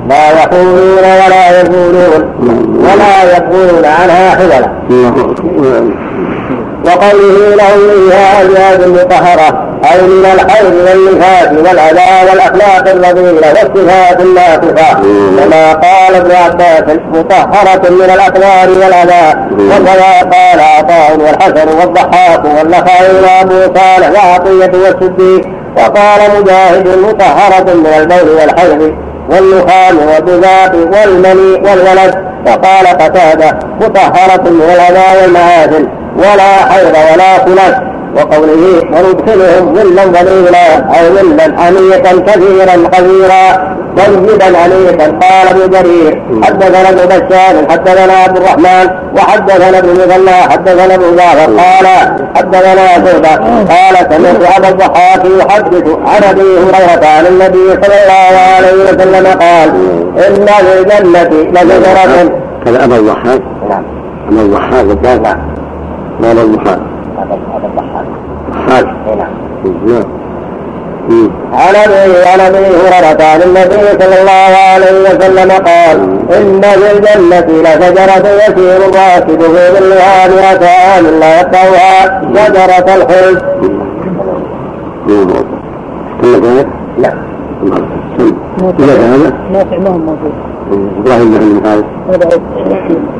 لا يحولون ولا يزولون ولا يبغون عنها حولا وقوله له فيها أزواج مطهرة أي من الحيض والنفاس والأذى والأخلاق الرذيلة والصفات الناقصة كما قال ابن عباس مطهرة من الأقدار والأذى. وكما قال عطاء والحسن والضحاك والنخعي وأبو صالح وعطية والصديق وقال مجاهد مطهرة من البول والحيض. والنخام والبذاق والمني والولد. وقال قتادة مطهرة من الأذى والمآثم ولا حيض ولا خلاف وقوله وندخلهم ظلا ظليلا أو ظلا عميقا كثيرا خبيرا طيبا انيقا قال ابن جرير حدثنا ابن بشار حدثنا عبد الرحمن وحدثنا ابن مثنى حدثنا ابن جعفر قال حدثنا شعبة قال سمعت أبا الضحاك يحدث عن أبي هريرة عن النبي صلى الله عليه وسلم قال إن في الجنة لشجره هذا أبا الضحاك؟ نعم. أبا الضحاك الضحاك ابا الضحاك ضحاك نعم نعم عن أبي عن أبي هريرة عن النبي صلى الله عليه وسلم قال ان في الجنة لشجره يسير الراكب في ظلها مئة عام لا يقطعها شجرة الخلد. لا. إذا هذا نافع ما هو موجود. إبراهيم بن هذا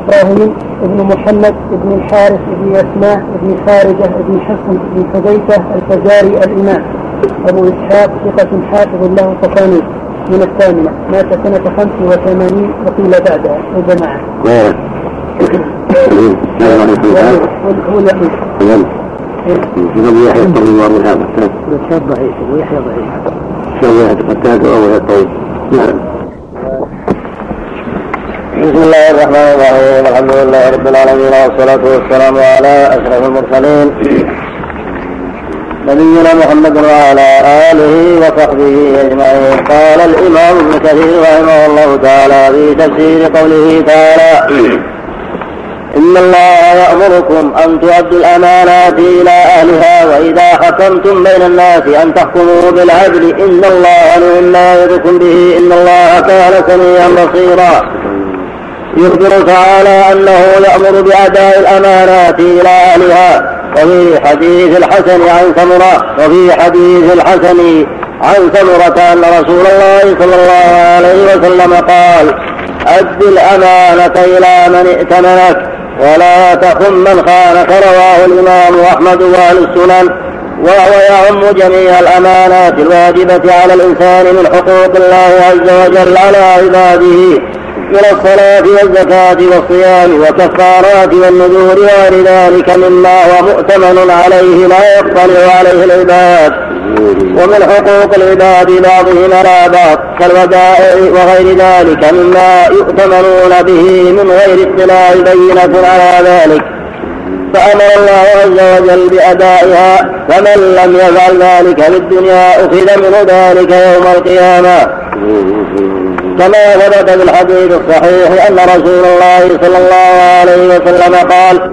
إبراهيم ابن محمد ابن الحارث ابن اسماء ابن خارجة ابن حصن ابن حذيفة الفزاري الإمام. أبو إسحاق ثقة حافظ له تصانيف من الثامنة مات سنة 85 وقيل بعدها وجماعة. غيره هو الوحيد. في يحيى الطويل وابو هذا. شاب ضعيف ضعيف. شاب يحيى وابو الطويل نعم. بسم الله الرحمن الرحيم. الحمد لله رب العالمين والصلاة والسلام على أشرف المرسلين. نبينا محمد وعلى آله وصحبه أجمعين. قال الإمام ابن كثير رحمه الله تعالى في تفسير قوله تعالى إن الله يأمركم أن تؤدوا الأمانات إلى أهلها وإذا حكمتم بين الناس أن تحكموا بالعدل إن الله نعم ما يعظكم به إن الله كان سميعا بصيرا. يخبر تعالى أنه يأمر بأداء الأمانات إلى أهلها. وفي حديث الحسن عن سمرة وفي حديث الحسن عن سمرة أن رسول الله صلى الله عليه وسلم قال أد الأمانة إلى من ائتمنك ولا تخن من خانك. رواه الإمام أحمد وأهل السنن وهو يعم جميع الأمانات الواجبة على الإنسان من حقوق الله عز وجل على عباده. من الصلاة والزكاة والصيام والكفارات والنذور وغير ذلك مما هو مؤتمن عليه لا يطلع عليه العباد ومن حقوق العباد بعضهم على بعض كالودائع وغير ذلك مما يؤتمنون به من غير اطلاع بينة على ذلك فأمر الله عز وجل بأدائها فمن لم يفعل ذلك في الدنيا أخذ منه ذلك يوم القيامة كما ثبت في الحديث الصحيح أن رسول الله صلى الله عليه وسلم قال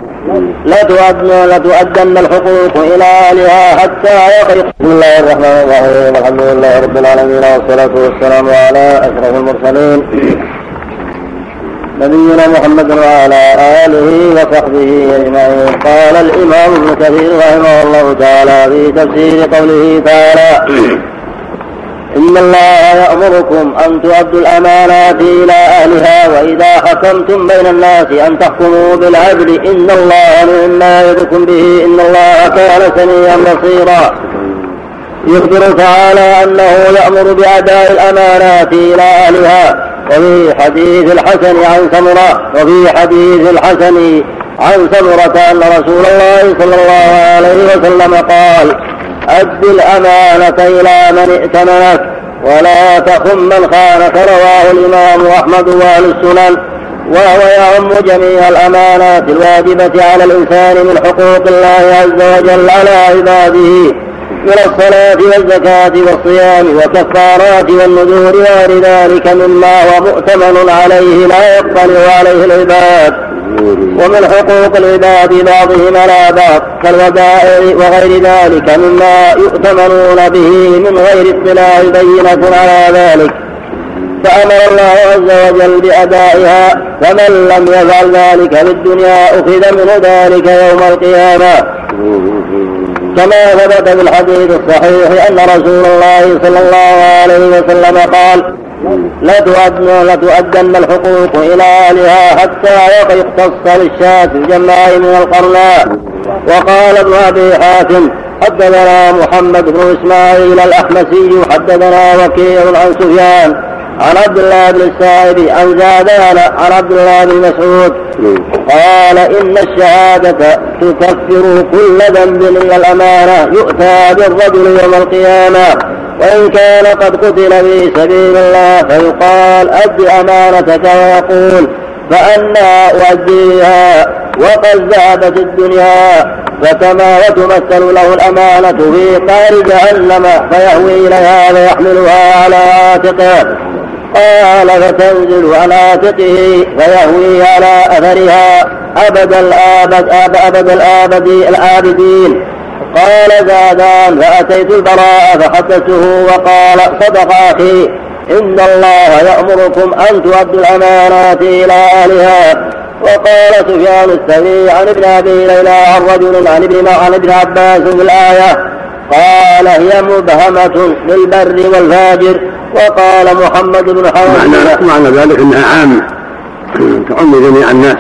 لتؤدن لتؤدن الحقوق إلى أهلها حتى يخرج بسم الله الرحمن الرحيم. الحمد لله رب العالمين والصلاة والسلام على أشرف المرسلين. نبينا محمد وعلى آله وصحبه أجمعين. قال الإمام ابن كثير رحمه الله تعالى في تفسير قوله تعالى إن الله يأمركم أن تؤدوا الأمانات إلى أهلها وإذا حكمتم بين الناس أن تحكموا بالعدل إن الله نعم ما يعظكم به إن الله كان سميعا بصيرا. يخبر تعالى أنه يأمر بأداء الأمانات إلى أهلها وفي حديث الحسن عن سمرة وفي حديث الحسن عن سمرة أن رسول الله صلى الله عليه وسلم قال أد الأمانة إلى من ائتمنك ولا تخن من خانك رواه الإمام أحمد وأهل السنن وهو يعم جميع الأمانات الواجبة على الإنسان من حقوق الله عز وجل على عباده من الصلاة والزكاة والصيام والكفارات والنذور وغير ذلك مما هو مؤتمن عليه لا يطلع عليه العباد. ومن حقوق العباد بعضهم على بعض كالودائع وغير ذلك مما يؤتمنون به من غير اطلاع بينة على ذلك. فأمر الله عز وجل بأدائها فمن لم يفعل ذلك في الدنيا أخذ منه ذلك يوم القيامة. كما ثبت في الحديث الصحيح أن رسول الله صلى الله عليه وسلم قال لتؤدن الحقوق إلى أهلها حتى يختص للشاة الجماع من القرناء. وقال ابن أبي حاتم حدثنا محمد بن إسماعيل الأحمسي حدثنا وكيع عن سفيان عن عبد الله بن السائب عن زادان عن عبد الله بن مسعود. قال إن الشهادة تكفر كل ذنب إلا الأمانة يؤتى بالرجل يوم القيامة. وإن كان قد قتل في سبيل الله فيقال أد أمانتك ويقول فأنا أؤديها وقد ذهبت الدنيا فكما وتمثل له الأمانة في نار جهنم فيهوي إليها فيحملها على عاتقه. قال فتنزل على عاتقه فيهوي على أثرها. أبد الآبد أبد الآبد الآبدين. قال زادان فأتيت البراء فحدثته وقال صدق أخي إن الله يأمركم أن تؤدوا الأمانات إلى أهلها. وقال سفيان الثوري عن ابن أبي ليلى عن رجل عن ابن عن ابن عباس في الآية قال هي مبهمة للبر والفاجر وقال محمد بن حرام. معنى, ذلك أنها عامة <clears throat> تعم جميع الناس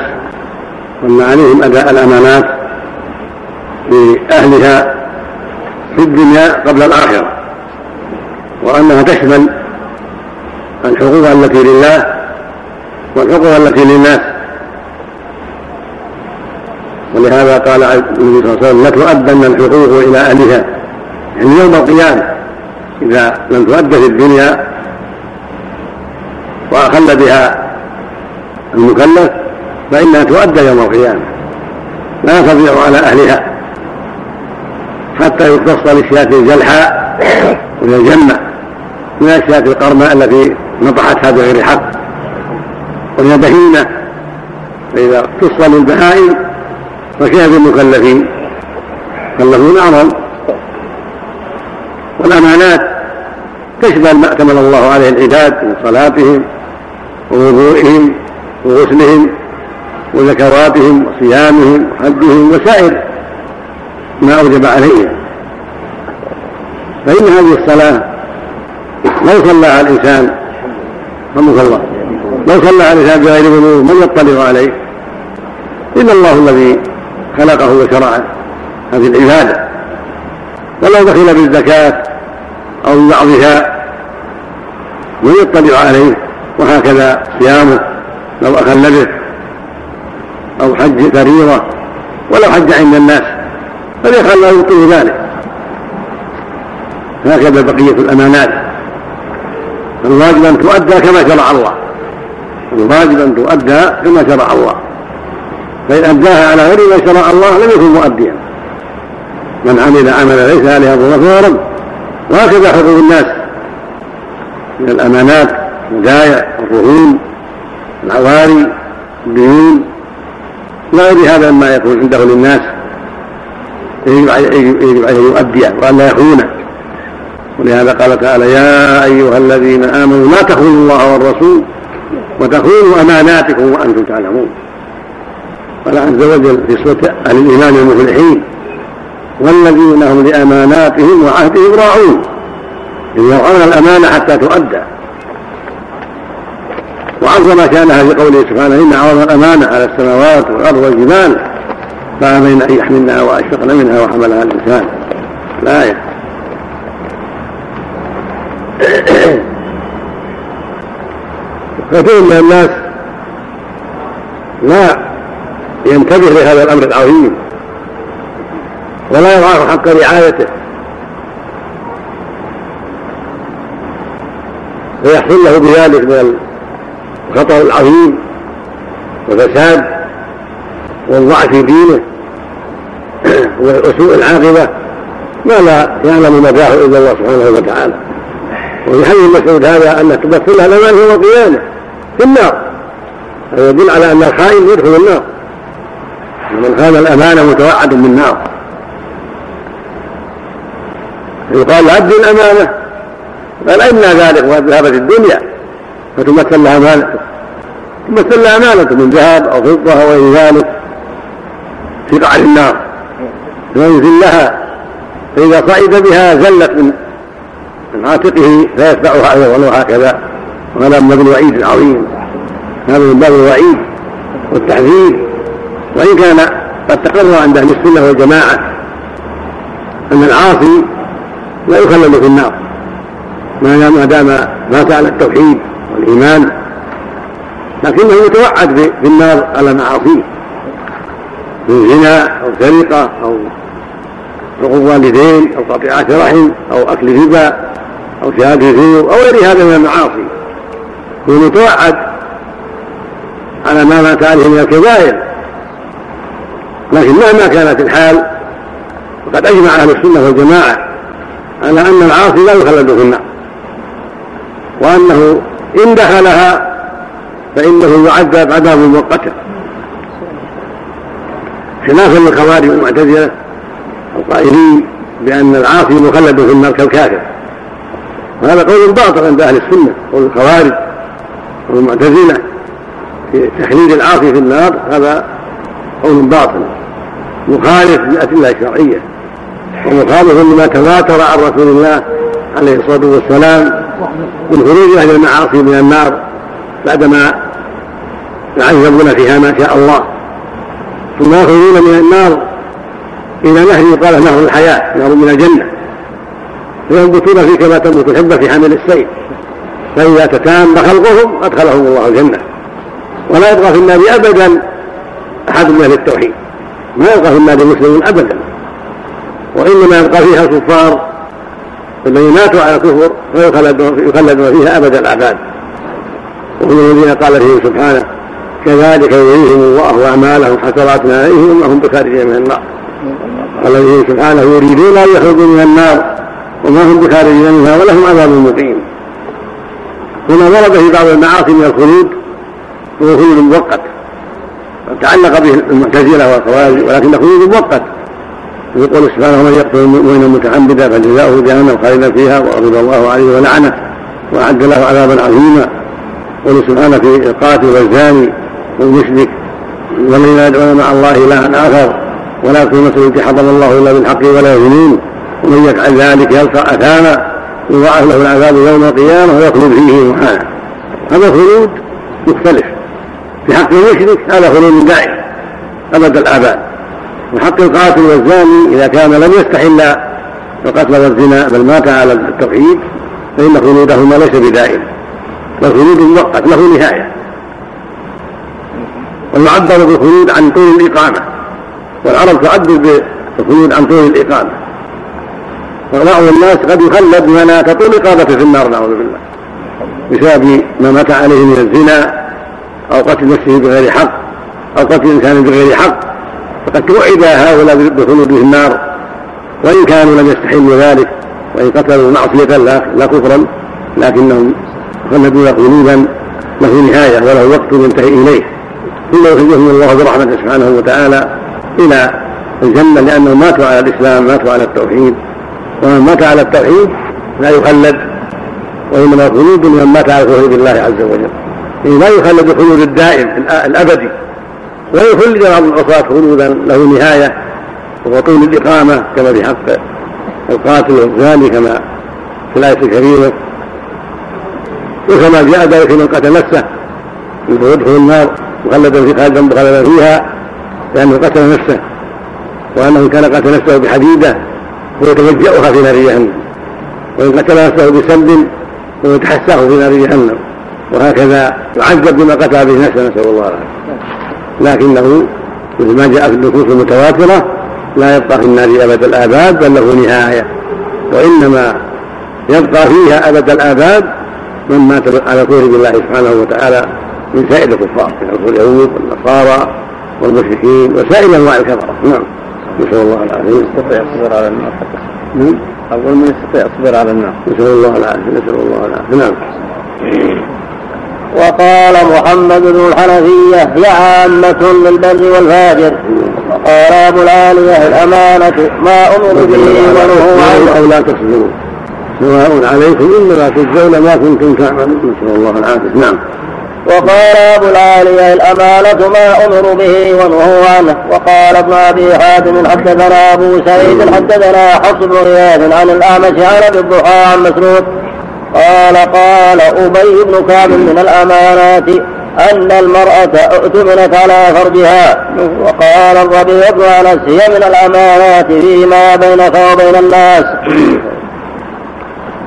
وأن عليهم أداء الأمانات لأهلها في الدنيا قبل الآخرة وأنها تشمل الحقوق التي لله والحقوق التي للناس. ولهذا قال النبي صلى الله عليه وسلم لتؤدن الحقوق إلى أهلها. يعني يوم القيامة إذا لم تؤد في الدنيا وأخل بها المكلف فإنها تؤدى يوم القيامة. لا تضيع على أهلها حتى يقتص للشاة الجلحاء الجنة من الشاة القرماء التي نطحتها بغير حق. وهي بهيمة فإذا اقتص للبهائم فكيف بالمكلفين كلفون أعظم والأمانات تشمل ما أكمل الله عليه العباد من صلاتهم ووضوئهم وغسلهم وزكواتهم وصيامهم وحجهم وسائر ما أوجب عليهم. فإن هذه الصلاة لو صلى الإنسان رحمك الله لو صلى الإنسان بغير وضوء من يطلع عليه؟ إلا الله الذي خلقه وشرع هذه العبادة. ولو دخل بالزكاة أو من يطلع عليه وهكذا صيامه لو أخل به أو حج فريضة ولو حج عند الناس فليخل له يطيع ذلك. هكذا بقية الأمانات. الواجب أن تؤدى كما شرع الله. الواجب أن تؤدى كما شرع الله. فإن أداها على غير ما شرع الله لم يكن مؤديا. من عمل عملا ليس عليه أمرنا فهو رد وهكذا حقوق الناس من الأمانات الودايع الرهون العواري الديون لا غير هذا مما يكون عنده للناس. يجب عليه أن يؤديه وأن لا يخونه ولهذا قال تعالى يا أيها الذين آمنوا لا تخونوا الله والرسول وتخونوا أماناتكم وأنتم تعلمون. قال عز وجل في سورة أهل الايمان المفلحين والذين هم لأماناتهم وعهدهم راعون. يرعون الامانه حتى تؤدى. وعظم شانها في قوله سبحانه إن عرض الامانه على السماوات والأرض والجبال فابين أن يحملنها وأشفقن منها وحملها الإنسان. الايه كثير من الناس لا ينتبه لهذا الأمر العظيم؟ ولا يرعاه حق رعايته. فيحصل له بذلك من الخطر العظيم والفساد والضعف في دينه <clears throat> وسوء العاقبة. ما لا يعلم مداه إلا الله سبحانه وتعالى. وفي حديث مسعود هذا أن تمثل هذا المال يوم القيامة في النار. هذا يدل على أن الخائن يدخل النار. ومن خان الأمانة متوعد بالنار. يقال أدي الأمانة قال أين ذلك وقد ذهبت الدنيا. فتمثل لها أمانة. تمثل لها أمانة من ذهب أو فضة أو غير ذلك. في قعر النار. فينزل لها. فإذا صعد بها زلت من من عاتقه فيتبعها أيضا وهكذا وهذا من باب الوعيد العظيم. هذا من باب الوعيد والتحذير. وإن كان قد تقرر عند أهل السنة والجماعة أن العاصي لا يخلد في النار. ما دام مات على التوحيد والإيمان لكنه يتوعد بالنار على معاصيه من زنا أو سرقة أو حقوق والدين أو قطيعة رحم أو أكل ربا أو شهادة زور أو غير هذا من المعاصي. يكون متوعد على ما مات عليه من الكبائر. لكن مهما كانت الحال فقد أجمع أهل السنة والجماعة على أن العاصي لا يخلد في النار وأنه إن دخلها فإنه يعذب عذابا مؤقتا خلافا للخوارج والمعتزلة القائلين بأن العاصي مخلد في النار كالكافر وهذا قول باطل عند أهل السنة قول الخوارج والمعتزلة في تخليد العاصي في النار هذا قول باطل مخالف للأدلة الشرعية. ومخالف لما تواتر عن رسول الله عليه الصلاة والسلام من خروج أهل المعاصي من النار بعدما يعذبون فيها ما شاء الله. ثم يخرجون من النار إلى نهر يقال نهر الحياة نهر من الجنة. فينبتون فيه كما تنبت الحبة في حامل السيف. فإذا تتام خلقهم أدخلهم الله الجنة. ولا يبقى في النار أبدا أحد من أهل التوحيد. ما يبقى في النار مسلم أبدا. وإنما يبقى فيها الكفار الذين ماتوا على الكفر فيخلدون فيها أبد الأبد وهم الذين قال فيهم سبحانه كذلك يريهم الله أعمالهم حسرات عليهم وهم بخارجين من النار. قال فيهم سبحانه يريدون أن يخرجوا من النار وما هم بخارجين منها ولهم عذاب مقيم. هنا ورد في بعض المعاصي من الخلود وهو خلود مؤقت تعلق به المعتزلة والخوارج ولكنه خلود مؤقت. يقول سبحانه ومن يقتل مؤمنا متعمدا فجزاؤه جهنم خالدا فيها وغضب الله عليه ولعنه وأعد له عذابا عظيما. يقول سبحانه في القاتل والزاني والمشرك والذين يدعون مع الله الها آخر ولا مسلم التي حضر الله إلا بالحق ولا يزنون ومن يفعل ذلك يلقى أثاما يضاعف له العذاب يوم القيامة ويخلد فيه محانا هذا خلود مختلف. في حق المشرك هذا خلود دائم أبد الآباد. وحق القاتل والزاني إذا كان لم يستحل القتل والزنا بل مات على التوحيد فإن خلودهما ليس بدائم بل خلود مؤقت له نهاية. ويعبر بالخلود عن طول الإقامة والعرب تعبر بالخلود عن طول الإقامة. وبعض الناس قد يخلد بما لا تطول اقامته في النار نعوذ بالله. بسبب ما مات عليه من الزنا أو قتل نفسه بغير حق أو قتل إنسان بغير حق. فقد توعد هؤلاء بالخلود في النار وإن كانوا لم يستحلوا ذلك وإن قتلوا معصية لا كفرا لكنهم خلدوا خلودا له نهاية وله وقت ينتهي إليه. ثم يخرجهم الله برحمته سبحانه وتعالى إلى الجنة لأنهم ماتوا على الإسلام ماتوا على التوحيد. ومن مات على التوحيد لا يخلد وإنما خلود من مات على الكفر بالله عز وجل. يعني لا يخلد الخلود الدائم الأبدي. ويخلد بعض العصاة خلودا له نهاية وهو طول الإقامة كما في حق القاتل والزاني كما في الآية الكريمة. وكما جاء ذلك من قتل نفسه يدخل النار مخلدا في خالدا مخلدا فيها لأنه قتل نفسه وأنه كان قتل نفسه بحديدة ويتوجأها في نار جهنم. وإن قتل نفسه بسب ويتحساه في نار جهنم. وهكذا يعذب بما قتل به نفسه نسأل الله العافية. لكنه مثل ما جاء في النصوص المتواترة لا يبقى في النار أبد الآباد بل له نهاية. وإنما يبقى فيها أبد الآباد من مات على كفر بالله سبحانه وتعالى من سائر الكفار من اليهود والنصارى والمشركين وسائر أنواع الكفرة. نعم. نسأل الله العافية. يستطيع الصبر على النار نعم. أقول من يستطيع الصبر على النار نسأل الله العافية. نسأل الله العافية. نعم. وقال محمد بن الحنفية هي عامة للبر والفاجر. وقال أبو العالية الأمانة ما أمر به ونهوا عنه. أو لا تصبروا سواء عليكم إنما تجزون ما كنتم تعملون. نسأل الله العافية. نعم. وقال أبو العالية الأمانة ما أمر به ونهوا عنه. وقال ابن أبي حاتم حدثنا أبو سعيد حدثنا حفص بن غياث عن الأعمش عن أبي الضحى عن مسروق قال قال أبي بن كعب من الأمانات أن المرأة اؤتمنت على فرجها. وقال الربيع بن أنس هي من الأمانات فيما بينك وبين الناس.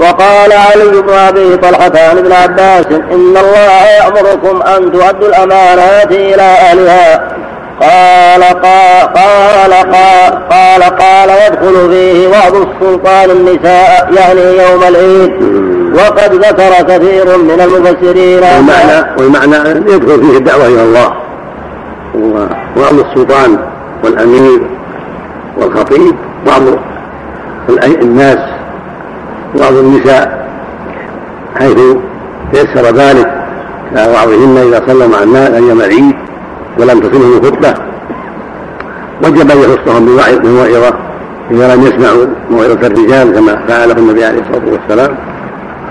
وقال علي بن أبي طلحة عن ابن عباس إن الله يأمركم أن تؤدوا الامانات إلى أهلها. قال قال قال قال قال, قال يدخل فيه بعض السلطان النساء يعني يوم العيد. وقد ذكر كثير من المفسرين. والمعنى والمعنى يدخل فيه الدعوة إلى الله. وأمر السلطان والأمير والخطيب بعض الناس وبعض النساء حيث تيسر ذلك كبعضهن إذا صلى مع الناس أيام العيد ولم تصلهم الخطبة. وجب أن يخصهم بموعظة إذا لم يسمعوا موعظة الرجال كما فعله النبي عليه الصلاة والسلام.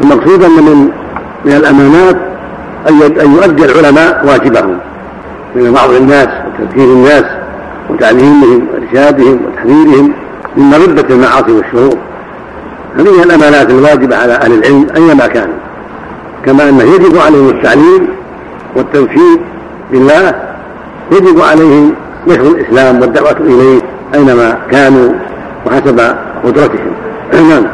المقصود أن من من الأمانات أن يؤدي العلماء واجبهم. من بعض الناس وتذكير الناس وتعليمهم وإرشادهم وتحذيرهم من مردة المعاصي والشرور هذه الأمانات الواجبة على أهل العلم أينما كانوا. كما أنه يجب عليهم التعليم والتوحيد بالله يجب عليهم نشر الإسلام والدعوة إليه أينما كانوا وحسب قدرتهم. <clears throat> نعم.